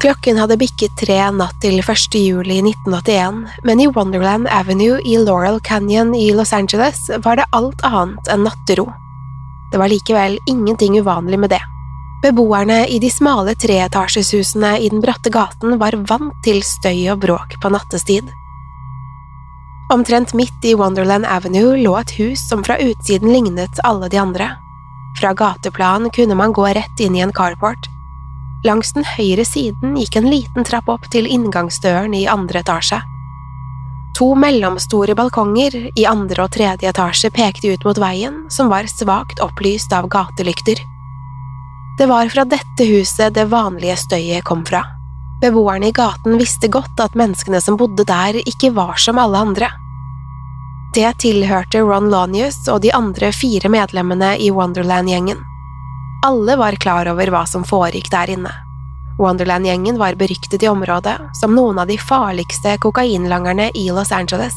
Klokken hadde bikket tre natt til 1. juli 1981, men i Wonderland Avenue i Laurel Canyon i Los Angeles var det alt annet enn nattero. Det var likevel ingenting uvanlig med det. Beboerne i de smale treetasjeshusene i den bratte gaten var vant til støy og bråk på nattestid. Omtrent midt i Wonderland Avenue lå et hus som fra utsiden lignet alle de andre. Fra gateplan kunne man gå rett inn i en carport. Langs den høyre siden gikk en liten trapp opp til inngangsdøren i andre etasje. To mellomstore balkonger i andre og tredje etasje pekte ut mot veien, som var svakt opplyst av gatelykter. Det var fra dette huset det vanlige støyet kom fra. Beboerne i gaten visste godt at menneskene som bodde der, ikke var som alle andre. Det tilhørte Ron Lonius og de andre fire medlemmene i Wonderland-gjengen. Alle var klar over hva som foregikk der inne. Wonderland-gjengen var beryktet i området som noen av de farligste kokainlangerne i Los Angeles.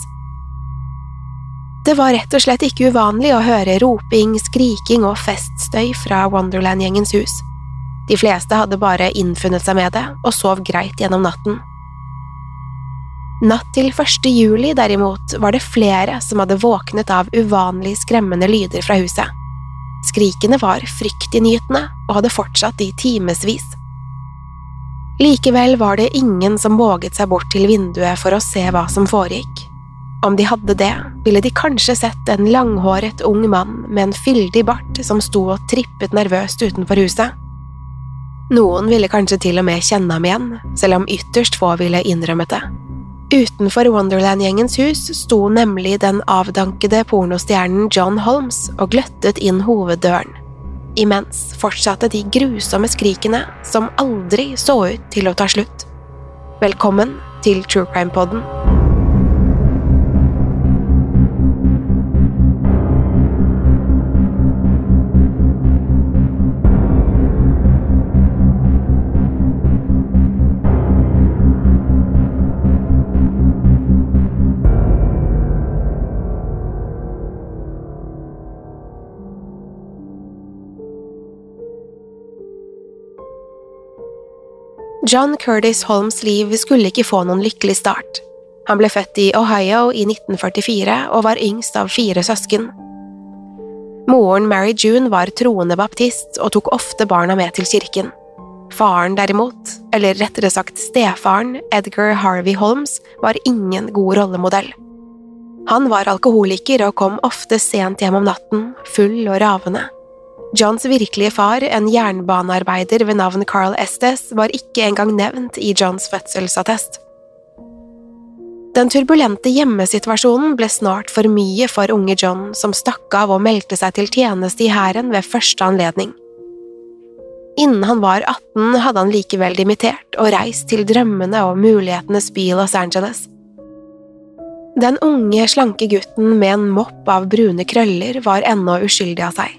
Det var rett og slett ikke uvanlig å høre roping, skriking og feststøy fra Wonderland-gjengens hus. De fleste hadde bare innfunnet seg med det og sov greit gjennom natten. Natt til 1. juli, derimot, var det flere som hadde våknet av uvanlig skremmende lyder fra huset. Skrikene var fryktinngytende og hadde fortsatt i timevis. Likevel var det ingen som våget seg bort til vinduet for å se hva som foregikk. Om de hadde det, ville de kanskje sett en langhåret ung mann med en fyldig bart som sto og trippet nervøst utenfor huset. Noen ville kanskje til og med kjenne ham igjen, selv om ytterst få ville innrømmet det. Utenfor Wonderland-gjengens hus sto nemlig den avdankede pornostjernen John Holmes og gløttet inn hoveddøren. Imens fortsatte de grusomme skrikene som aldri så ut til å ta slutt. Velkommen til True Crime-podden. John Curtis Holmes' liv skulle ikke få noen lykkelig start. Han ble født i Ohio i 1944 og var yngst av fire søsken. Moren Mary June var troende baptist og tok ofte barna med til kirken. Faren derimot, eller rettere sagt stefaren, Edgar Harvey Holmes, var ingen god rollemodell. Han var alkoholiker og kom ofte sent hjem om natten, full og ravende. Johns virkelige far, en jernbanearbeider ved navn Carl Estes, var ikke engang nevnt i Johns fødselsattest. Den turbulente hjemmesituasjonen ble snart for mye for unge John, som stakk av og meldte seg til tjeneste i hæren ved første anledning. Innen han var 18, hadde han likevel dimittert og reist til drømmene og mulighetenes by Los Angeles. Den unge, slanke gutten med en mopp av brune krøller var ennå uskyldig av seg.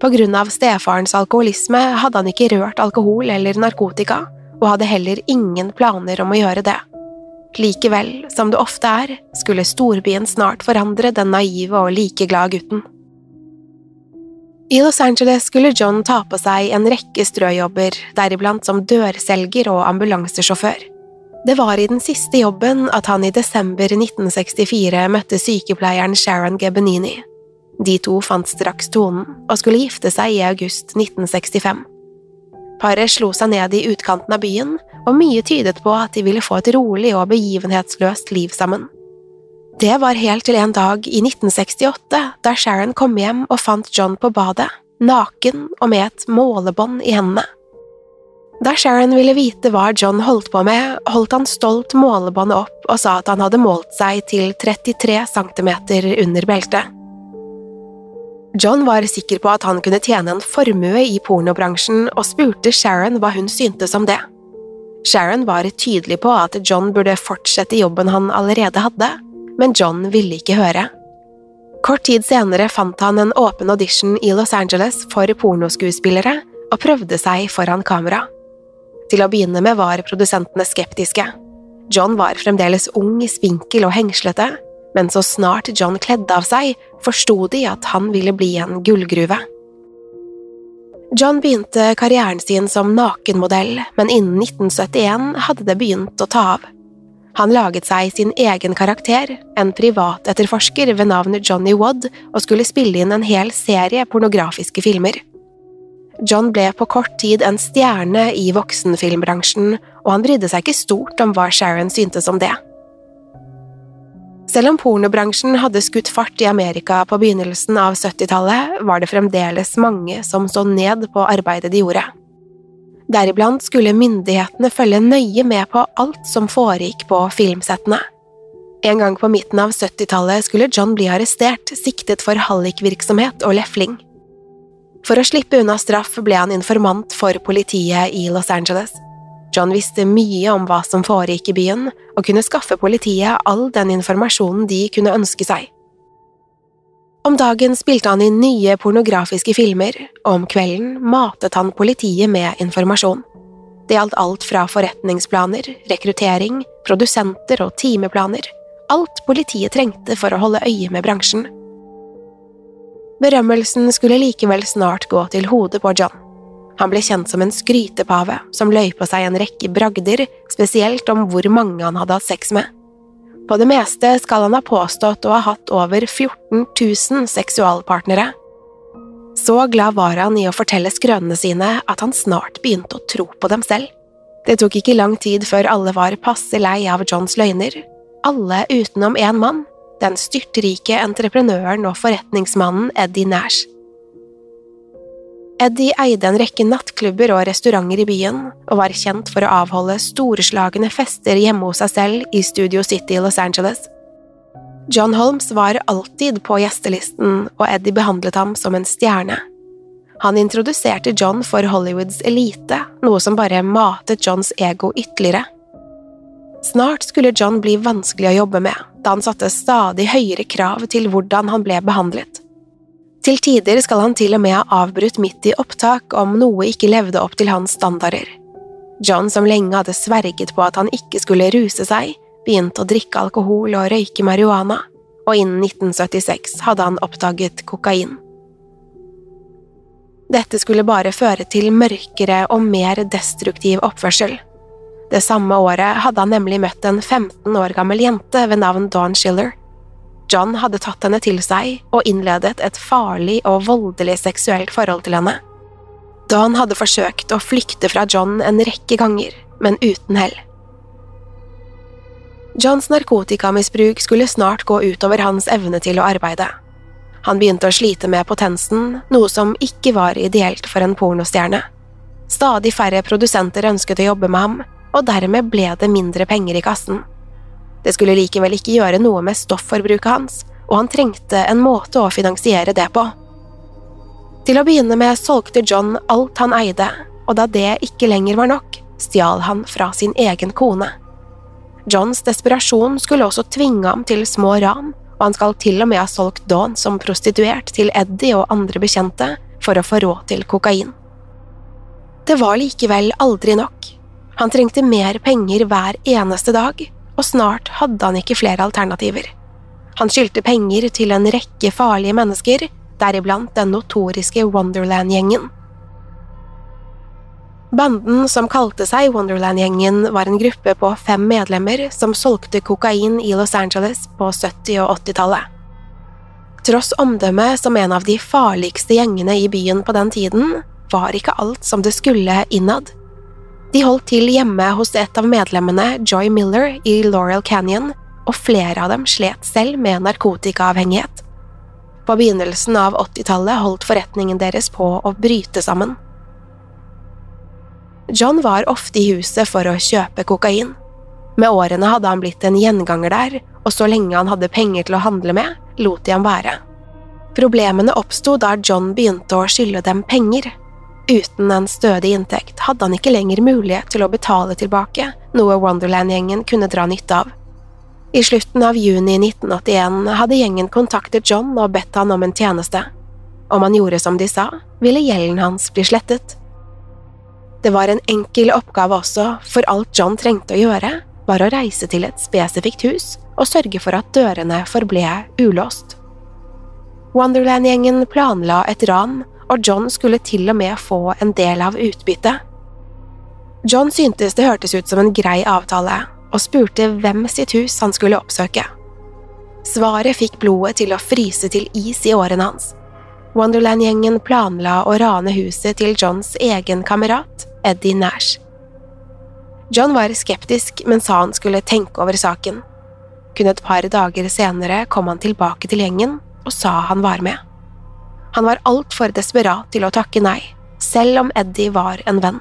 På grunn av stefarens alkoholisme hadde han ikke rørt alkohol eller narkotika, og hadde heller ingen planer om å gjøre det. Likevel, som det ofte er, skulle storbyen snart forandre den naive og likeglade gutten. I Los Angeles skulle John ta på seg en rekke strøjobber, deriblant som dørselger og ambulansesjåfør. Det var i den siste jobben at han i desember 1964 møtte sykepleieren Sharon Gebenini. De to fant straks tonen og skulle gifte seg i august 1965. Paret slo seg ned i utkanten av byen, og mye tydet på at de ville få et rolig og begivenhetsløst liv sammen. Det var helt til en dag i 1968 da Sharon kom hjem og fant John på badet, naken og med et målebånd i hendene. Da Sharon ville vite hva John holdt på med, holdt han stolt målebåndet opp og sa at han hadde målt seg til 33 centimeter under beltet. John var sikker på at han kunne tjene en formue i pornobransjen, og spurte Sharon hva hun syntes om det. Sharon var tydelig på at John burde fortsette jobben han allerede hadde, men John ville ikke høre. Kort tid senere fant han en åpen audition i Los Angeles for pornoskuespillere, og prøvde seg foran kamera. Til å begynne med var produsentene skeptiske. John var fremdeles ung, spinkel og hengslete, men så snart John kledde av seg, forsto de at han ville bli en gullgruve. John begynte karrieren sin som nakenmodell, men innen 1971 hadde det begynt å ta av. Han laget seg sin egen karakter, en privatetterforsker ved navn Johnny Wadd, og skulle spille inn en hel serie pornografiske filmer. John ble på kort tid en stjerne i voksenfilmbransjen, og han brydde seg ikke stort om hva Sharon syntes om det. Selv om pornobransjen hadde skutt fart i Amerika på begynnelsen av 70-tallet, var det fremdeles mange som så ned på arbeidet de gjorde. Deriblant skulle myndighetene følge nøye med på alt som foregikk på filmsettene. En gang på midten av 70-tallet skulle John bli arrestert, siktet for hallikvirksomhet og lefling. For å slippe unna straff ble han informant for politiet i Los Angeles. John visste mye om hva som foregikk i byen, og kunne skaffe politiet all den informasjonen de kunne ønske seg. Om dagen spilte han inn nye pornografiske filmer, og om kvelden matet han politiet med informasjon. Det gjaldt alt fra forretningsplaner, rekruttering, produsenter og timeplaner, alt politiet trengte for å holde øye med bransjen. Berømmelsen skulle likevel snart gå til hodet på John. Han ble kjent som en skrytepave som løy på seg en rekke bragder, spesielt om hvor mange han hadde hatt sex med. På det meste skal han ha påstått å ha hatt over 14 000 seksualpartnere. Så glad var han i å fortelle skrønene sine at han snart begynte å tro på dem selv. Det tok ikke lang tid før alle var passe lei av Johns løgner, alle utenom én mann, den styrtrike entreprenøren og forretningsmannen Eddie Nash. Eddie eide en rekke nattklubber og restauranter i byen, og var kjent for å avholde storslagne fester hjemme hos seg selv i Studio City i Los Angeles. John Holmes var alltid på gjestelisten, og Eddie behandlet ham som en stjerne. Han introduserte John for Hollywoods elite, noe som bare matet Johns ego ytterligere. Snart skulle John bli vanskelig å jobbe med, da han satte stadig høyere krav til hvordan han ble behandlet. Til tider skal han til og med ha avbrutt midt i opptak om noe ikke levde opp til hans standarder. John, som lenge hadde sverget på at han ikke skulle ruse seg, begynte å drikke alkohol og røyke marihuana, og innen 1976 hadde han oppdaget kokain. Dette skulle bare føre til mørkere og mer destruktiv oppførsel. Det samme året hadde han nemlig møtt en 15 år gammel jente ved navn Dawn Schiller. John hadde tatt henne til seg og innledet et farlig og voldelig seksuelt forhold til henne. Dawn hadde forsøkt å flykte fra John en rekke ganger, men uten hell. Johns narkotikamisbruk skulle snart gå utover hans evne til å arbeide. Han begynte å slite med potensen, noe som ikke var ideelt for en pornostjerne. Stadig færre produsenter ønsket å jobbe med ham, og dermed ble det mindre penger i kassen. Det skulle likevel ikke gjøre noe med stofforbruket hans, og han trengte en måte å finansiere det på. Til å begynne med solgte John alt han eide, og da det ikke lenger var nok, stjal han fra sin egen kone. Johns desperasjon skulle også tvinge ham til små ran, og han skal til og med ha solgt Dawn som prostituert til Eddie og andre bekjente for å få råd til kokain. Det var likevel aldri nok. Han trengte mer penger hver eneste dag, og snart hadde han ikke flere alternativer. Han skyldte penger til en rekke farlige mennesker, deriblant den notoriske Wonderland-gjengen. Banden som kalte seg Wonderland-gjengen, var en gruppe på fem medlemmer som solgte kokain i Los Angeles på 70- og 80-tallet. Tross omdømmet som en av de farligste gjengene i byen på den tiden, var ikke alt som det skulle innad. De holdt til hjemme hos et av medlemmene, Joy Miller, i Laurel Canyon, og flere av dem slet selv med narkotikaavhengighet. På begynnelsen av 80-tallet holdt forretningen deres på å bryte sammen. John var ofte i huset for å kjøpe kokain. Med årene hadde han blitt en gjenganger der, og så lenge han hadde penger til å handle med, lot de ham være. Problemene oppsto da John begynte å skylde dem penger. Uten en stødig inntekt hadde han ikke lenger mulighet til å betale tilbake, noe Wonderland-gjengen kunne dra nytte av. I slutten av juni 1981 hadde gjengen kontaktet John og bedt han om en tjeneste. Om han gjorde som de sa, ville gjelden hans bli slettet. Det var en enkel oppgave også, for alt John trengte å gjøre, var å reise til et spesifikt hus og sørge for at dørene forble ulåst. Wonderland-gjengen planla et ran, og John skulle til og med få en del av utbyttet. John syntes det hørtes ut som en grei avtale, og spurte hvem sitt hus han skulle oppsøke. Svaret fikk blodet til å fryse til is i årene hans. Wonderland-gjengen planla å rane huset til Johns egen kamerat, Eddie Nash. John var skeptisk, men sa han skulle tenke over saken. Kun et par dager senere kom han tilbake til gjengen og sa han var med. Han var altfor desperat til å takke nei, selv om Eddie var en venn.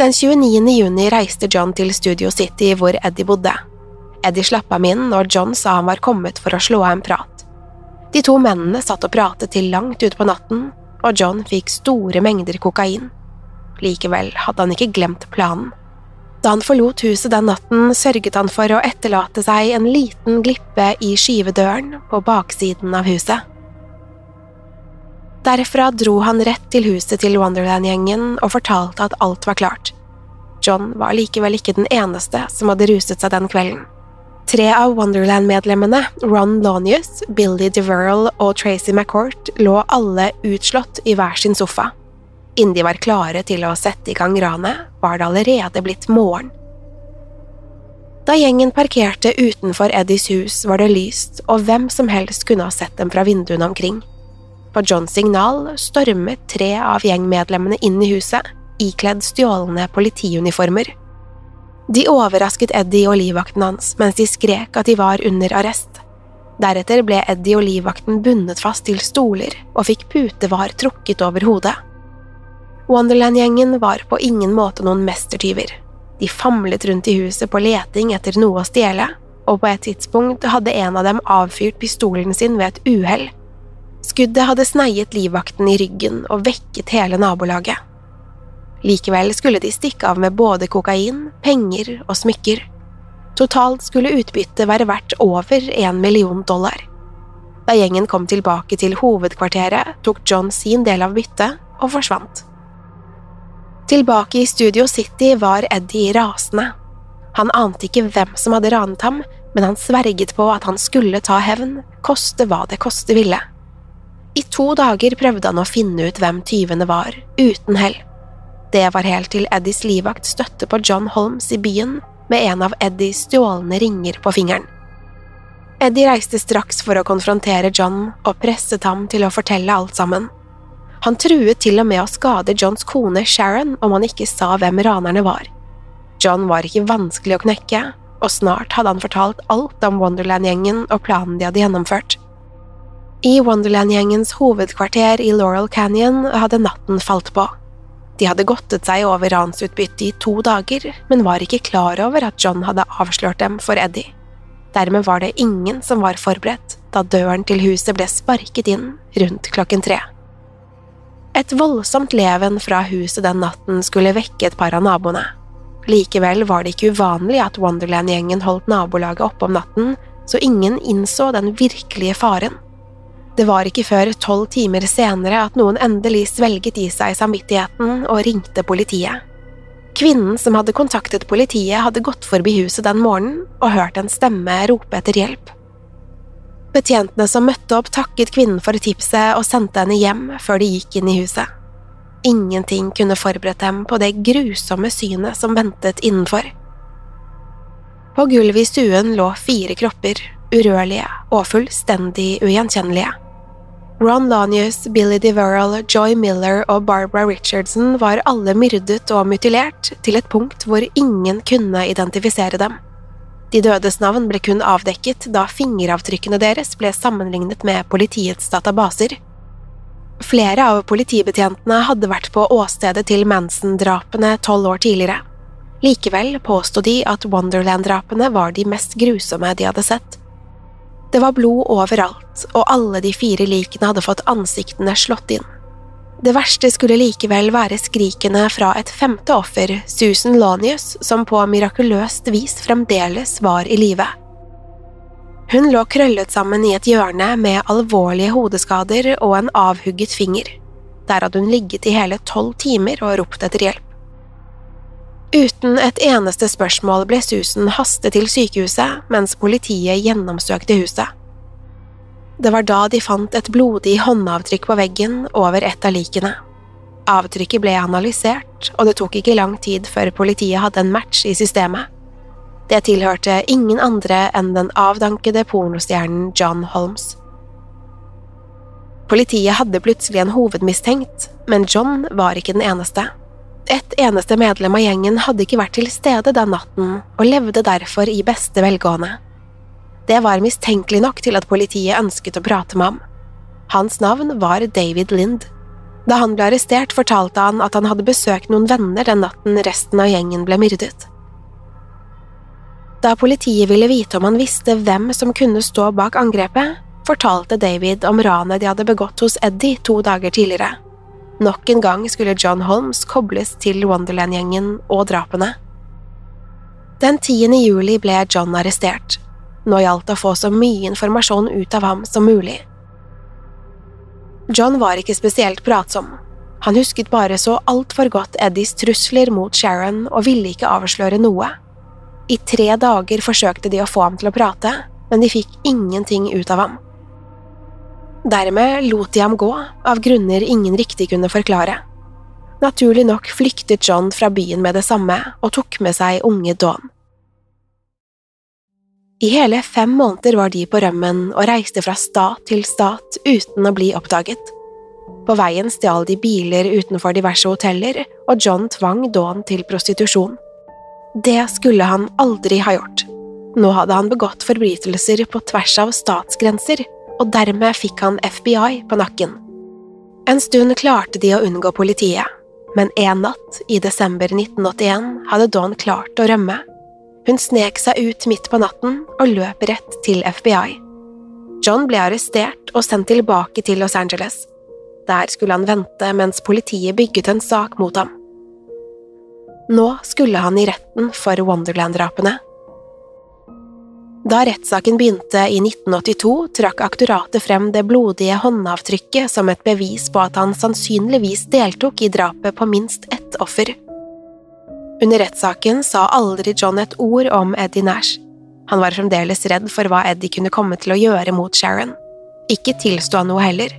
Den 29. juni reiste John til Studio City hvor Eddie bodde. Eddie slapp ham inn når John sa han var kommet for å slå av en prat. De to mennene satt og pratet til langt utpå natten, og John fikk store mengder kokain. Likevel hadde han ikke glemt planen. Da han forlot huset den natten, sørget han for å etterlate seg en liten glippe i skyvedøren på baksiden av huset. Derfra dro han rett til huset til Wonderland-gjengen og fortalte at alt var klart. John var likevel ikke den eneste som hadde ruset seg den kvelden. Tre av Wonderland-medlemmene, Ron Lonius, Billy DeVerl og Tracy McCourt, lå alle utslått i hver sin sofa. Innen de var klare til å sette i gang ranet, var det allerede blitt morgen. Da gjengen parkerte utenfor Eddies hus, var det lyst, og hvem som helst kunne ha sett dem fra vinduene omkring. På Johns signal stormet tre av gjengmedlemmene inn i huset, ikledd stjålne politiuniformer. De overrasket Eddie og livvakten hans mens de skrek at de var under arrest. Deretter ble Eddie og livvakten bundet fast til stoler og fikk putevar trukket over hodet. Wonderland-gjengen var på ingen måte noen mestertyver. De famlet rundt i huset på leting etter noe å stjele, og på et tidspunkt hadde en av dem avfyrt pistolen sin ved et uhell Skuddet hadde sneiet livvakten i ryggen og vekket hele nabolaget. Likevel skulle de stikke av med både kokain, penger og smykker. Totalt skulle utbyttet være verdt over en million dollar. Da gjengen kom tilbake til hovedkvarteret, tok John sin del av byttet og forsvant. Tilbake i Studio City var Eddie rasende. Han ante ikke hvem som hadde ranet ham, men han sverget på at han skulle ta hevn, koste hva det koste ville. I to dager prøvde han å finne ut hvem tyvene var, uten hell. Det var helt til Eddies livvakt støtte på John Holmes i byen med en av Eddies stjålne ringer på fingeren. Eddie reiste straks for å konfrontere John og presset ham til å fortelle alt sammen. Han truet til og med å skade Johns kone Sharon om han ikke sa hvem ranerne var. John var ikke vanskelig å knekke, og snart hadde han fortalt alt om Wonderland-gjengen og planen de hadde gjennomført. I Wonderland-gjengens hovedkvarter i Laurel Canyon hadde natten falt på. De hadde godtet seg over ransutbyttet i to dager, men var ikke klar over at John hadde avslørt dem for Eddie. Dermed var det ingen som var forberedt da døren til huset ble sparket inn rundt klokken tre. Et voldsomt leven fra huset den natten skulle vekke et par av naboene. Likevel var det ikke uvanlig at Wonderland-gjengen holdt nabolaget oppe om natten, så ingen innså den virkelige faren. Det var ikke før tolv timer senere at noen endelig svelget i seg samvittigheten og ringte politiet. Kvinnen som hadde kontaktet politiet, hadde gått forbi huset den morgenen og hørt en stemme rope etter hjelp. Betjentene som møtte opp, takket kvinnen for tipset og sendte henne hjem før de gikk inn i huset. Ingenting kunne forberedt dem på det grusomme synet som ventet innenfor. På gulvet i stuen lå fire kropper, urørlige og fullstendig ugjenkjennelige. Ron Lanius, Billy DeVerrell, Joy Miller og Barbara Richardson var alle myrdet og mutilert til et punkt hvor ingen kunne identifisere dem. De dødes navn ble kun avdekket da fingeravtrykkene deres ble sammenlignet med politiets databaser. Flere av politibetjentene hadde vært på åstedet til Manson-drapene tolv år tidligere. Likevel påsto de at Wonderland-drapene var de mest grusomme de hadde sett. Det var blod overalt, og alle de fire likene hadde fått ansiktene slått inn. Det verste skulle likevel være skrikene fra et femte offer, Susan Lanius, som på mirakuløst vis fremdeles var i live. Hun lå krøllet sammen i et hjørne med alvorlige hodeskader og en avhugget finger. Der hadde hun ligget i hele tolv timer og ropt etter hjelp. Uten et eneste spørsmål ble Susan hastet til sykehuset mens politiet gjennomsøkte huset. Det var da de fant et blodig håndavtrykk på veggen over et av likene. Avtrykket ble analysert, og det tok ikke lang tid før politiet hadde en match i systemet. Det tilhørte ingen andre enn den avdankede pornostjernen John Holmes. Politiet hadde plutselig en hovedmistenkt, men John var ikke den eneste. Et eneste medlem av gjengen hadde ikke vært til stede den natten, og levde derfor i beste velgående. Det var mistenkelig nok til at politiet ønsket å prate med ham. Hans navn var David Lind. Da han ble arrestert, fortalte han at han hadde besøkt noen venner den natten resten av gjengen ble myrdet. Da politiet ville vite om han visste hvem som kunne stå bak angrepet, fortalte David om ranet de hadde begått hos Eddie to dager tidligere. Nok en gang skulle John Holmes kobles til Wonderland-gjengen og drapene. Den 10. juli ble John arrestert. Nå gjaldt det å få så mye informasjon ut av ham som mulig. John var ikke spesielt pratsom. Han husket bare så altfor godt Eddies trusler mot Sharon og ville ikke avsløre noe. I tre dager forsøkte de å få ham til å prate, men de fikk ingenting ut av ham. Dermed lot de ham gå, av grunner ingen riktig kunne forklare. Naturlig nok flyktet John fra byen med det samme og tok med seg unge Dawn. I hele fem måneder var de på rømmen og reiste fra stat til stat uten å bli oppdaget. På veien stjal de biler utenfor diverse hoteller, og John tvang Dawn til prostitusjon. Det skulle han aldri ha gjort. Nå hadde han begått forbrytelser på tvers av statsgrenser, og dermed fikk han FBI på nakken. En stund klarte de å unngå politiet, men en natt i desember 1981 hadde Dawn klart å rømme. Hun snek seg ut midt på natten og løp rett til FBI. John ble arrestert og sendt tilbake til Los Angeles. Der skulle han vente mens politiet bygget en sak mot ham. Nå skulle han i retten for Wonderland-drapene. Da rettssaken begynte i 1982, trakk aktoratet frem det blodige håndavtrykket som et bevis på at han sannsynligvis deltok i drapet på minst ett offer. Under rettssaken sa aldri John et ord om Eddie Nash. Han var fremdeles redd for hva Eddie kunne komme til å gjøre mot Sharon. Ikke tilsto han noe heller.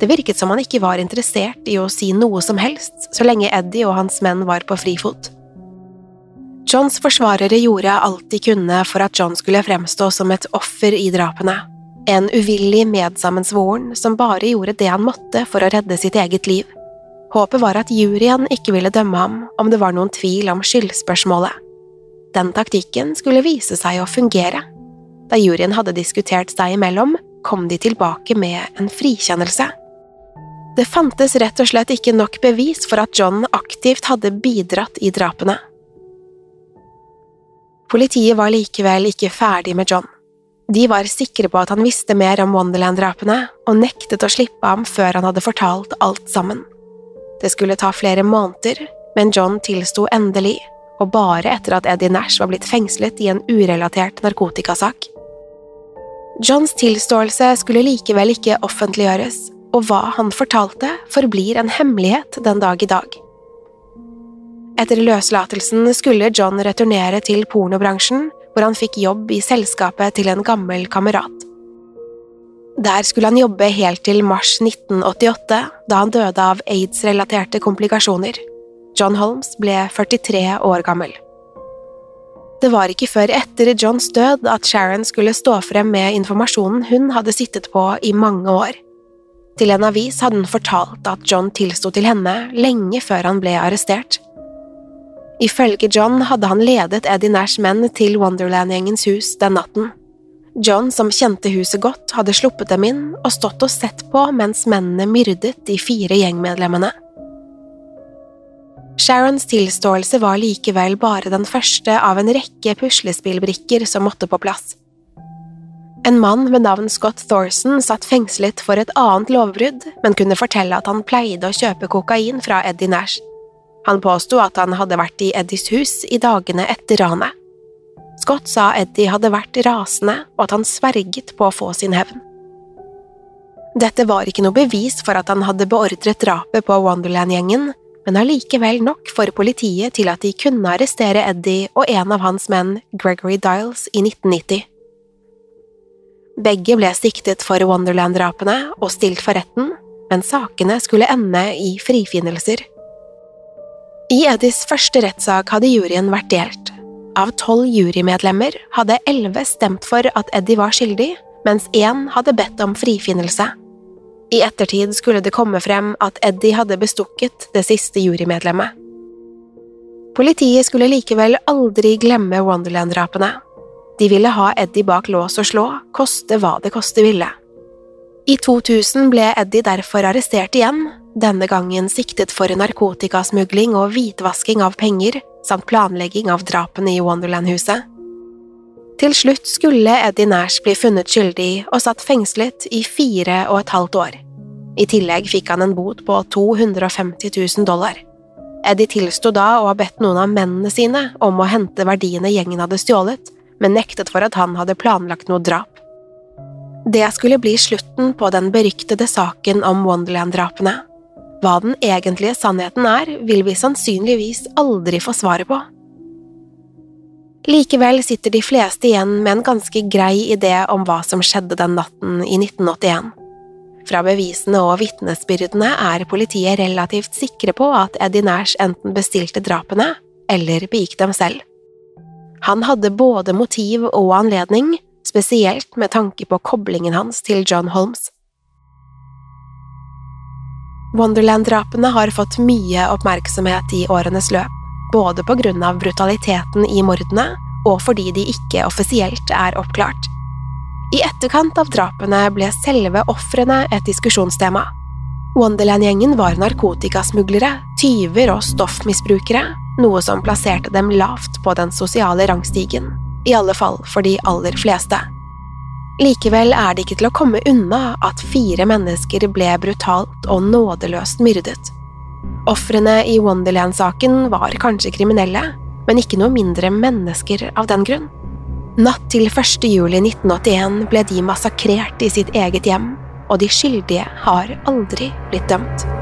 Det virket som han ikke var interessert i å si noe som helst så lenge Eddie og hans menn var på frifot. Johns forsvarere gjorde alt de kunne for at John skulle fremstå som et offer i drapene, en uvillig medsammensvoren som bare gjorde det han måtte for å redde sitt eget liv. Håpet var at juryen ikke ville dømme ham om det var noen tvil om skyldspørsmålet. Den taktikken skulle vise seg å fungere. Da juryen hadde diskutert seg imellom, kom de tilbake med en frikjennelse. Det fantes rett og slett ikke nok bevis for at John aktivt hadde bidratt i drapene. Politiet var likevel ikke ferdig med John. De var sikre på at han visste mer om Wonderland-drapene, og nektet å slippe ham før han hadde fortalt alt sammen. Det skulle ta flere måneder, men John tilsto endelig, og bare etter at Eddie Nash var blitt fengslet i en urelatert narkotikasak. Johns tilståelse skulle likevel ikke offentliggjøres, og hva han fortalte, forblir en hemmelighet den dag i dag. Etter løslatelsen skulle John returnere til pornobransjen, hvor han fikk jobb i selskapet til en gammel kamerat. Der skulle han jobbe helt til mars 1988, da han døde av aids-relaterte komplikasjoner. John Holmes ble 43 år gammel. Det var ikke før etter Johns død at Sharon skulle stå frem med informasjonen hun hadde sittet på i mange år. Til en avis hadde hun fortalt at John tilsto til henne lenge før han ble arrestert. Ifølge John hadde han ledet Eddie Nash menn til Wonderland-gjengens hus den natten. John, som kjente huset godt, hadde sluppet dem inn og stått og sett på mens mennene myrdet de fire gjengmedlemmene. Sharons tilståelse var likevel bare den første av en rekke puslespillbrikker som måtte på plass. En mann ved navn Scott Thorson satt fengslet for et annet lovbrudd, men kunne fortelle at han pleide å kjøpe kokain fra Eddie Nash. Han påsto at han hadde vært i Eddies hus i dagene etter ranet. Scott sa Eddie hadde vært rasende, og at han sverget på å få sin hevn. Dette var ikke noe bevis for at han hadde beordret drapet på Wonderland-gjengen, men allikevel nok for politiet til at de kunne arrestere Eddie og en av hans menn, Gregory Diles, i 1990. Begge ble siktet for Wonderland-drapene og stilt for retten, men sakene skulle ende i frifinnelser. I Edis første rettssak hadde juryen vært delt. Av tolv jurymedlemmer hadde elleve stemt for at Eddie var skyldig, mens én hadde bedt om frifinnelse. I ettertid skulle det komme frem at Eddie hadde bestukket det siste jurymedlemmet. Politiet skulle likevel aldri glemme Wonderland-drapene. De ville ha Eddie bak lås og slå, koste hva det koste ville. I 2000 ble Eddie derfor arrestert igjen, denne gangen siktet for narkotikasmugling og hvitvasking av penger, samt planlegging av drapene i Wonderland-huset. Til slutt skulle Eddie Nash bli funnet skyldig og satt fengslet i fire og et halvt år. I tillegg fikk han en bot på 250 000 dollar. Eddie tilsto da å ha bedt noen av mennene sine om å hente verdiene gjengen hadde stjålet, men nektet for at han hadde planlagt noe drap. Det skulle bli slutten på den beryktede saken om Wonderland-drapene. Hva den egentlige sannheten er, vil vi sannsynligvis aldri få svaret på. Likevel sitter de fleste igjen med en ganske grei idé om hva som skjedde den natten i 1981. Fra bevisene og vitnesbyrdene er politiet relativt sikre på at Eddie Nash enten bestilte drapene eller begikk dem selv. Han hadde både motiv og anledning, spesielt med tanke på koblingen hans til John Holmes. Wonderland-drapene har fått mye oppmerksomhet i årenes løp både på grunn av brutaliteten i mordene og fordi de ikke offisielt er oppklart. I etterkant av drapene ble selve ofrene et diskusjonstema. Wonderland-gjengen var narkotikasmuglere, tyver og stoffmisbrukere, noe som plasserte dem lavt på den sosiale rangstigen, i alle fall for de aller fleste. Likevel er det ikke til å komme unna at fire mennesker ble brutalt og nådeløst myrdet. Ofrene i Wonderland-saken var kanskje kriminelle, men ikke noe mindre mennesker av den grunn. Natt til 1. juli 1981 ble de massakrert i sitt eget hjem, og de skyldige har aldri blitt dømt.